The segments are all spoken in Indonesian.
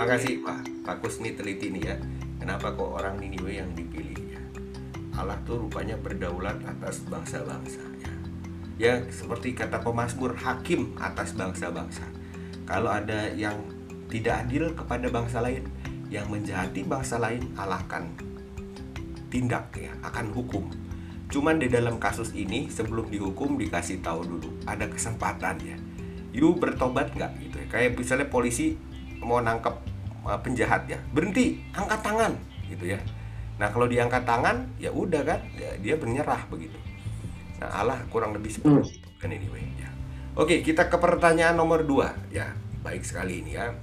makasih Pak. Pak Kusni teliti nih ya. Kenapa kok orang Niniwe yang dipilih? Allah tuh rupanya berdaulat atas bangsa-bangsa ya. Ya seperti kata pemazmur hakim atas bangsa-bangsa. Kalau ada yang tidak adil kepada bangsa lain, yang menjahati bangsa lain, Allah akan tindak ya, akan hukum. Cuman di dalam kasus ini sebelum dihukum dikasih tahu dulu ada kesempatan ya. You bertobat nggak gitu ya. Kayak misalnya polisi mau nangkep penjahat ya, berhenti, angkat tangan gitu ya. Nah kalau diangkat tangan ya udah kan, ya, dia menyerah begitu. Nah Allah kurang lebih seperti itu kan anyway ya. Oke kita ke pertanyaan nomor dua ya, baik sekali ini ya.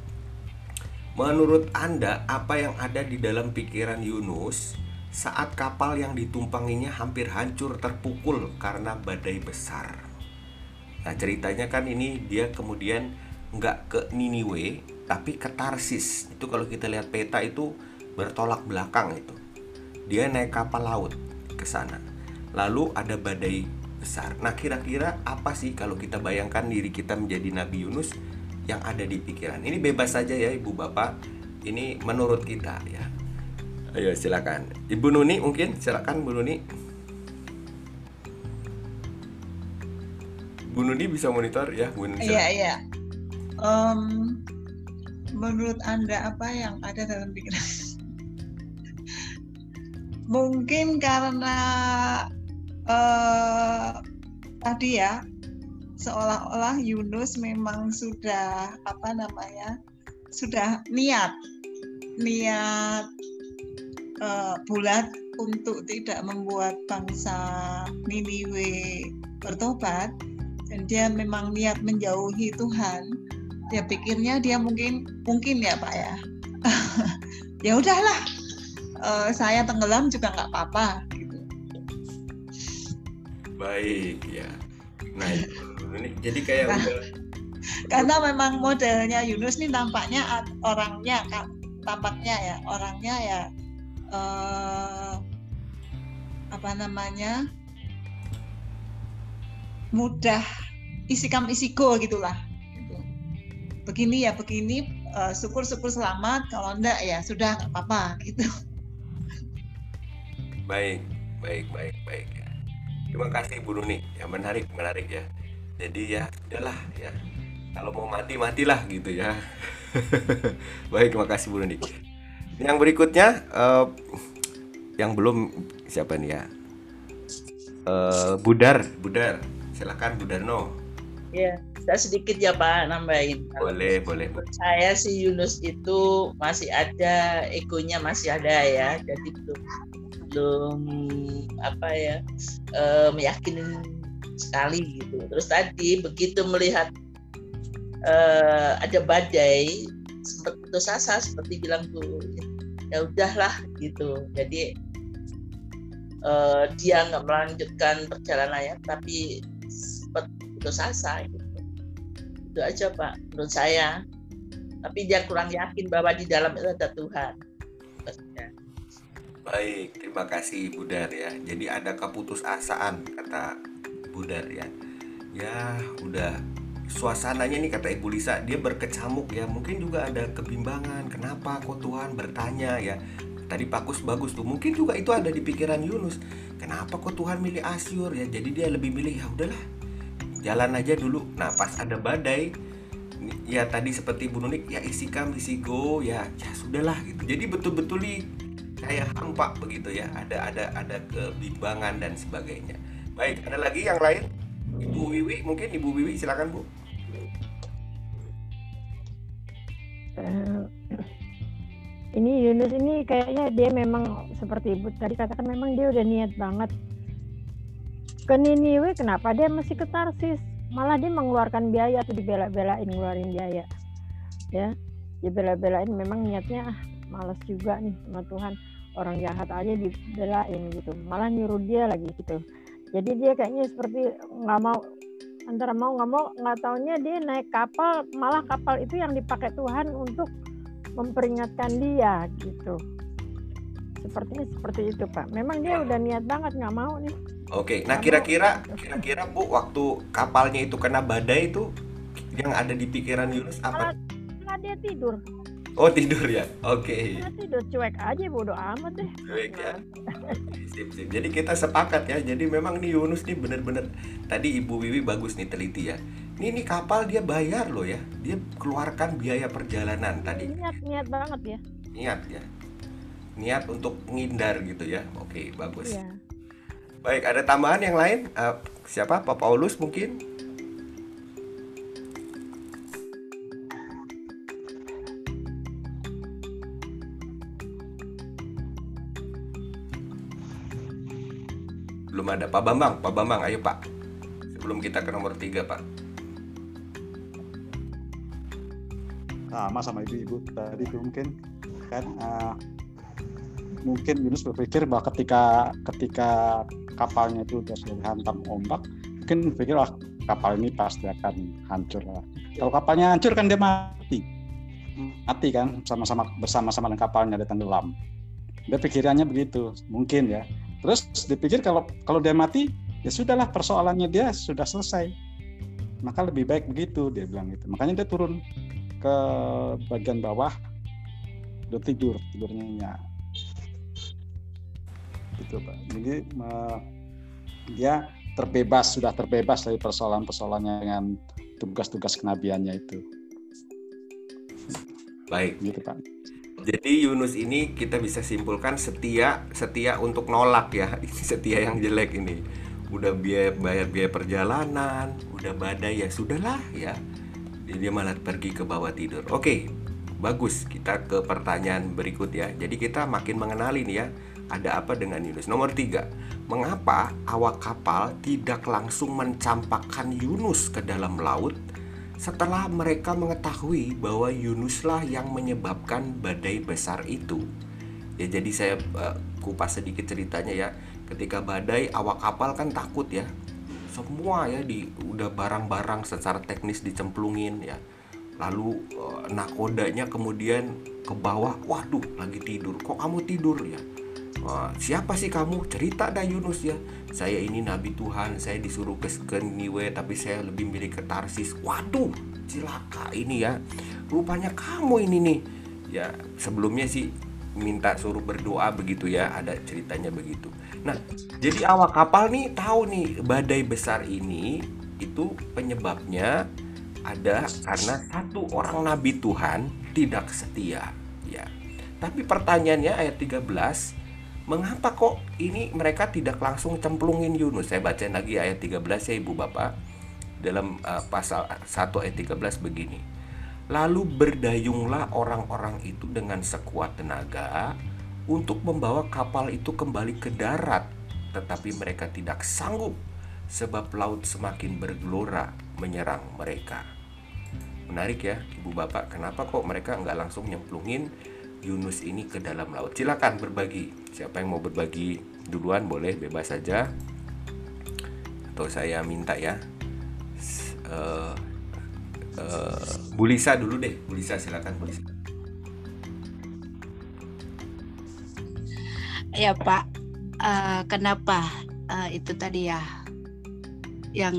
Menurut Anda apa yang ada di dalam pikiran Yunus saat kapal yang ditumpanginya hampir hancur terpukul karena badai besar? Nah ceritanya kan ini dia kemudian nggak ke Niniwe tapi ke Tarsis. Itu kalau kita lihat peta itu bertolak belakang itu. Dia naik kapal laut ke sana. Lalu ada badai besar. Nah, kira-kira apa sih kalau kita bayangkan diri kita menjadi Nabi Yunus yang ada di pikiran? Ini bebas saja ya Ibu Bapak. Ini menurut kita ya. Ayo silakan. Ibu Nuni mungkin silakan Bu Nuni. Bu Nuni bisa monitor ya, Bu Nuni. Iya, iya. Um, menurut Anda apa yang ada dalam pikiran? Mungkin karena uh, tadi ya seolah-olah Yunus memang sudah apa namanya sudah niat niat uh, bulat untuk tidak membuat bangsa Niniwe bertobat dan dia memang niat menjauhi Tuhan dia pikirnya dia mungkin mungkin ya Pak ya. Ya udahlah. Uh, saya tenggelam juga nggak apa-apa gitu. Baik ya. Nah ini jadi kayak nah, udah karena memang modelnya Yunus ini tampaknya orangnya kan tampaknya ya orangnya ya uh, apa namanya mudah isikam isiko gitulah. gitu. Begini ya begini uh, syukur syukur selamat. Kalau enggak ya sudah nggak apa-apa gitu. Baik baik baik baik ya. Terima kasih Bu Nuni ya menarik menarik ya. Jadi ya udahlah ya. Kalau mau mati matilah gitu ya. Baik terima kasih Bu Nuni yang berikutnya uh, yang belum siapa nih ya? Uh, Budar Budar. Silakan Budarno. Ya saya sedikit ya Pak nambahin boleh boleh saya si Yunus itu masih ada egonya masih ada ya jadi belum belum apa ya uh, meyakinin sekali gitu. Terus tadi begitu melihat uh, ada badai sempat putus asa seperti bilang tuh ya udahlah gitu. Jadi uh, dia nggak melanjutkan perjalanannya tapi sempat putus asa gitu. Itu aja Pak menurut saya. Tapi dia kurang yakin bahwa di dalam itu ada Tuhan. Baik, terima kasih Budar ya. Jadi ada keputusasaan kata Budar ya. Ya, udah suasananya nih kata Ibu Lisa, dia berkecamuk ya. Mungkin juga ada kebimbangan. Kenapa kok Tuhan bertanya ya? Tadi Pakus bagus tuh. Mungkin juga itu ada di pikiran Yunus. Kenapa kok Tuhan milih Asyur ya? Jadi dia lebih milih ya udahlah. Jalan aja dulu. Nah, pas ada badai, ya tadi seperti Bu Nunik ya isi kam isi go ya ya sudahlah gitu. Jadi betul-betul kayak hampa begitu ya ada ada ada kebimbangan dan sebagainya baik ada lagi yang lain ibu Wiwi mungkin ibu Wiwi silakan bu uh, ini Yunus ini kayaknya dia memang seperti ibu tadi katakan memang dia udah niat banget ke Niniwe kenapa dia masih ke Tarsis malah dia mengeluarkan biaya tuh dibela-belain ngeluarin biaya. Ya dibela-belain memang niatnya ah malas juga nih sama Tuhan. Orang jahat aja dibelain gitu. Malah nyuruh dia lagi gitu. Jadi dia kayaknya seperti nggak mau antara mau nggak mau nggak taunya dia naik kapal malah kapal itu yang dipakai Tuhan untuk memperingatkan dia gitu. Sepertinya seperti itu pak. Memang dia udah niat banget nggak mau nih oke nah kira-kira kira-kira bu waktu kapalnya itu kena badai itu yang ada di pikiran Yunus apa? Malah, dia tidur Oh tidur ya, oke. Nah, tidur cuek aja bodo amat deh. Baik ya. Sip, sip. Jadi kita sepakat ya. Jadi memang nih Yunus nih bener-bener tadi Ibu Wiwi bagus nih teliti ya. Ini nih kapal dia bayar loh ya. Dia keluarkan biaya perjalanan tadi. Niat niat banget ya. Niat ya. Niat untuk ngindar gitu ya. Oke, bagus. Iya. Baik, ada tambahan yang lain? Eh, siapa? Pak Paulus mungkin? Belum ada Pak Bambang. Pak Bambang, ayo Pak. Sebelum kita ke nomor tiga Pak. sama sama ibu-ibu tadi itu mungkin kan uh, mungkin Yunus berpikir bahwa ketika ketika kapalnya itu sudah dihantam ombak mungkin berpikir wah kapal ini pasti akan hancur lah. Kalau kapalnya hancur kan dia mati. Mati kan sama-sama bersama-sama dengan kapalnya dia tenggelam. Dia pikirannya begitu mungkin ya. Terus dipikir kalau kalau dia mati ya sudahlah persoalannya dia sudah selesai. Maka lebih baik begitu dia bilang gitu. Makanya dia turun ke bagian bawah udah tidur tidurnya. ya gitu pak jadi uh, dia terbebas sudah terbebas dari persoalan-persoalannya dengan tugas-tugas kenabiannya itu Baik. gitu pak Jadi Yunus ini kita bisa simpulkan setia setia untuk nolak ya. Setia yang jelek ini. Udah biaya bayar biaya perjalanan, udah badai ya sudahlah ya. Jadi dia malah pergi ke bawah tidur. Oke. Bagus, kita ke pertanyaan berikut ya. Jadi kita makin mengenali nih ya, ada apa dengan Yunus. Nomor tiga, mengapa awak kapal tidak langsung mencampakkan Yunus ke dalam laut setelah mereka mengetahui bahwa Yunuslah yang menyebabkan badai besar itu. Ya jadi saya uh, kupas sedikit ceritanya ya. Ketika badai awak kapal kan takut ya. Semua ya di udah barang-barang secara teknis dicemplungin ya. Lalu uh, nakodanya kemudian ke bawah, waduh lagi tidur. Kok kamu tidur ya? Wah, siapa sih kamu? Cerita dah Yunus ya. Saya ini nabi Tuhan, saya disuruh ke, ke Niwe tapi saya lebih milih ke Tarsis. Waduh, cilaka ini ya. Rupanya kamu ini nih. Ya, sebelumnya sih minta suruh berdoa begitu ya, ada ceritanya begitu. Nah, jadi awak kapal nih tahu nih badai besar ini itu penyebabnya ada karena satu orang nabi Tuhan tidak setia ya. Tapi pertanyaannya ayat 13 Mengapa kok ini mereka tidak langsung cemplungin Yunus? Saya bacain lagi ayat 13 ya Ibu Bapak. Dalam uh, pasal 1 ayat 13 begini. Lalu berdayunglah orang-orang itu dengan sekuat tenaga untuk membawa kapal itu kembali ke darat. Tetapi mereka tidak sanggup sebab laut semakin bergelora menyerang mereka. Menarik ya Ibu Bapak, kenapa kok mereka nggak langsung nyemplungin Yunus ini ke dalam laut. Silakan berbagi. Siapa yang mau berbagi duluan boleh bebas saja. Atau saya minta ya. Uh, uh, Bulisa dulu deh. Bulisa silakan Bulisa. Ya Pak, uh, kenapa uh, itu tadi ya yang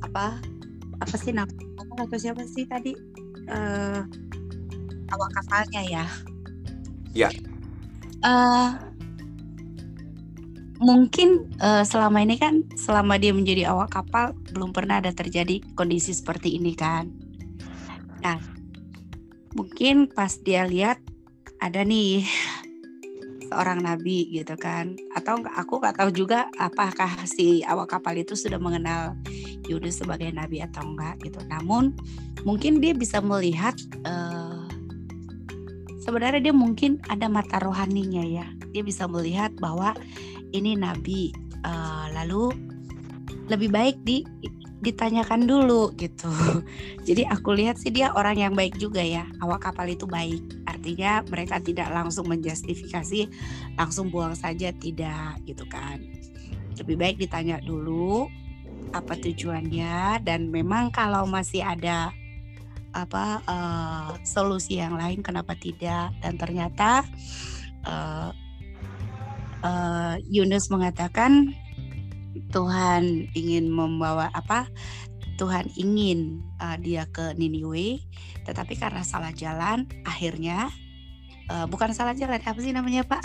apa apa sih nama atau siapa sih tadi uh, awak kapalnya ya? Ya. Uh, mungkin uh, selama ini kan selama dia menjadi awak kapal belum pernah ada terjadi kondisi seperti ini kan. Nah, mungkin pas dia lihat ada nih seorang nabi gitu kan atau aku nggak tahu juga apakah si awak kapal itu sudah mengenal Yunus sebagai nabi atau enggak gitu namun mungkin dia bisa melihat uh, sebenarnya dia mungkin ada mata rohaninya ya dia bisa melihat bahwa ini nabi uh, lalu lebih baik di ditanyakan dulu gitu. Jadi aku lihat sih dia orang yang baik juga ya. Awak kapal itu baik. Artinya mereka tidak langsung menjustifikasi, langsung buang saja tidak gitu kan. Lebih baik ditanya dulu apa tujuannya dan memang kalau masih ada apa uh, solusi yang lain kenapa tidak dan ternyata uh, uh, Yunus mengatakan Tuhan ingin membawa apa Tuhan ingin uh, dia ke Niniwe, tetapi karena salah jalan, akhirnya uh, bukan salah jalan, apa sih namanya Pak?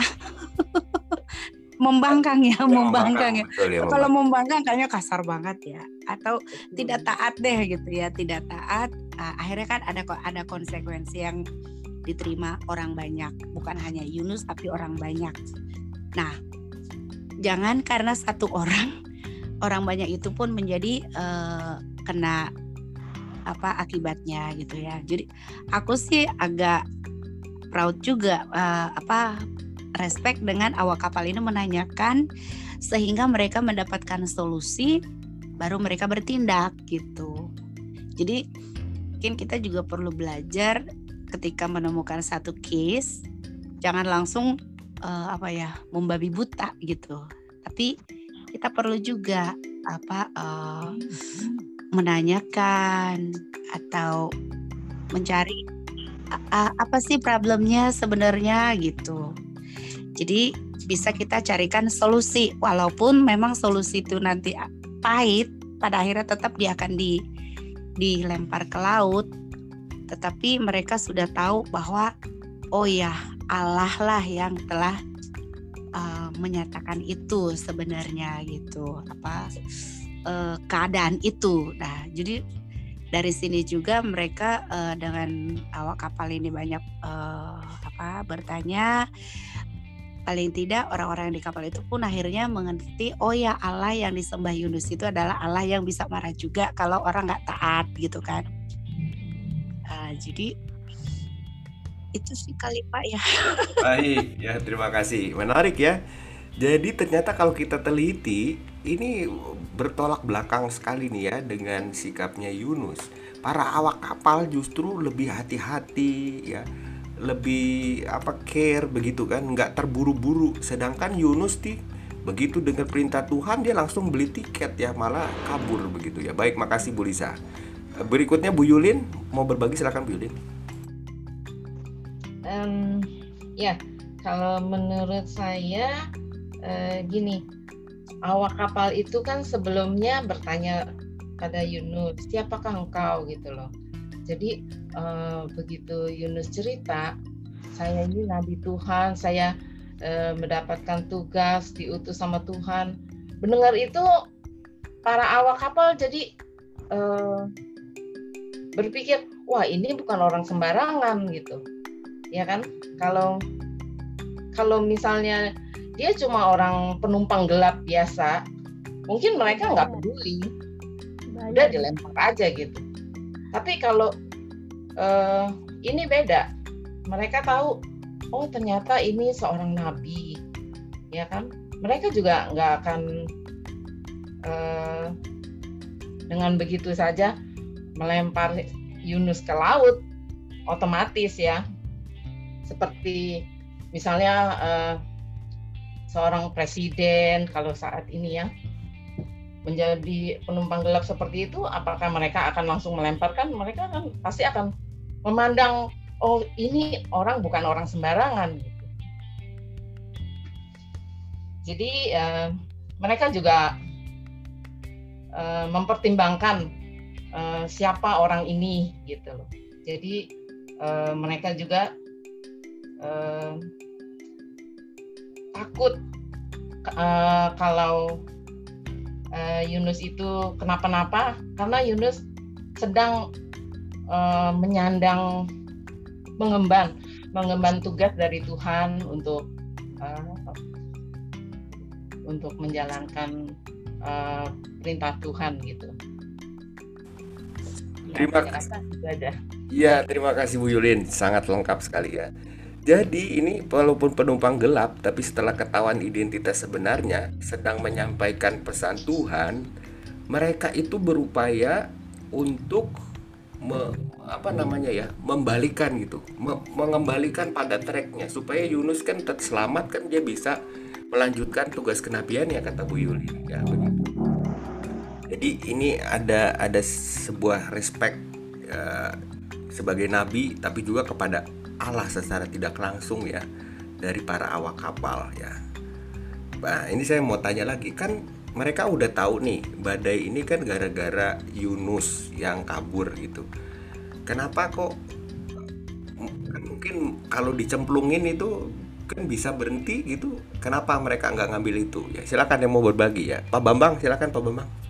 membangkang ya, ya membangkang ya. ya Kalau membangkang kayaknya kasar banget ya, atau tidak taat deh gitu ya, tidak taat. Uh, akhirnya kan ada ada konsekuensi yang diterima orang banyak, bukan hanya Yunus tapi orang banyak. Nah, jangan karena satu orang orang banyak itu pun menjadi uh, kena apa akibatnya gitu ya. Jadi aku sih agak proud juga uh, apa respect dengan awak kapal ini menanyakan sehingga mereka mendapatkan solusi baru mereka bertindak gitu. Jadi mungkin kita juga perlu belajar ketika menemukan satu case jangan langsung uh, apa ya membabi buta gitu. Tapi kita perlu juga apa uh, menanyakan atau mencari uh, apa sih problemnya sebenarnya gitu. Jadi bisa kita carikan solusi walaupun memang solusi itu nanti pahit pada akhirnya tetap dia akan di dilempar ke laut tetapi mereka sudah tahu bahwa oh ya Allah lah yang telah uh, menyatakan itu sebenarnya gitu apa uh, keadaan itu. Nah, jadi dari sini juga mereka uh, dengan awak kapal ini banyak uh, apa bertanya paling tidak orang-orang di kapal itu pun akhirnya mengerti oh ya Allah yang disembah Yunus itu adalah Allah yang bisa marah juga kalau orang nggak taat gitu kan uh, jadi itu sih kali Pak ya. Baik, ya terima kasih. Menarik ya. Jadi ternyata kalau kita teliti ini bertolak belakang sekali nih ya dengan sikapnya Yunus. Para awak kapal justru lebih hati-hati ya, lebih apa care begitu kan, nggak terburu-buru. Sedangkan Yunus nih begitu dengar perintah Tuhan dia langsung beli tiket ya malah kabur begitu ya. Baik, makasih Bu Lisa. Berikutnya Bu Yulin mau berbagi silakan Bu Yulin um, ya kalau menurut saya uh, gini awak kapal itu kan sebelumnya bertanya pada Yunus siapakah engkau gitu loh jadi uh, begitu Yunus cerita saya ini nabi Tuhan saya uh, mendapatkan tugas diutus sama Tuhan. Mendengar itu para awak kapal jadi uh, berpikir wah ini bukan orang sembarangan gitu. Ya kan? Kalau kalau misalnya dia cuma orang penumpang gelap biasa mungkin mereka nggak iya. peduli. Udah dilempar aja gitu tapi kalau uh, ini beda. Mereka tahu oh ternyata ini seorang nabi. Ya kan? Mereka juga nggak akan uh, dengan begitu saja melempar Yunus ke laut otomatis ya. Seperti misalnya uh, seorang presiden kalau saat ini ya menjadi penumpang gelap seperti itu apakah mereka akan langsung melemparkan mereka kan pasti akan memandang oh ini orang bukan orang sembarangan gitu. jadi uh, mereka juga uh, mempertimbangkan uh, siapa orang ini gitu loh jadi uh, mereka juga uh, takut uh, kalau uh, Yunus itu kenapa-napa karena Yunus sedang uh, menyandang mengemban mengemban tugas dari Tuhan untuk uh, untuk menjalankan uh, perintah Tuhan gitu. Terima kasih. Iya, terima kasih Bu Yulin, sangat lengkap sekali ya. Jadi ini walaupun penumpang gelap tapi setelah ketahuan identitas sebenarnya sedang menyampaikan pesan Tuhan, mereka itu berupaya untuk me, apa namanya ya membalikan gitu, me, mengembalikan pada tracknya supaya Yunus kan tetap selamat kan dia bisa melanjutkan tugas kenabian ya kata Bu Yuli ya. Jadi ini ada ada sebuah respect uh, sebagai nabi tapi juga kepada Allah secara tidak langsung ya dari para awak kapal ya. Nah, ini saya mau tanya lagi kan mereka udah tahu nih badai ini kan gara-gara Yunus yang kabur gitu. Kenapa kok kan mungkin kalau dicemplungin itu kan bisa berhenti gitu. Kenapa mereka nggak ngambil itu? Ya silakan yang mau berbagi ya. Pak Bambang silakan Pak Bambang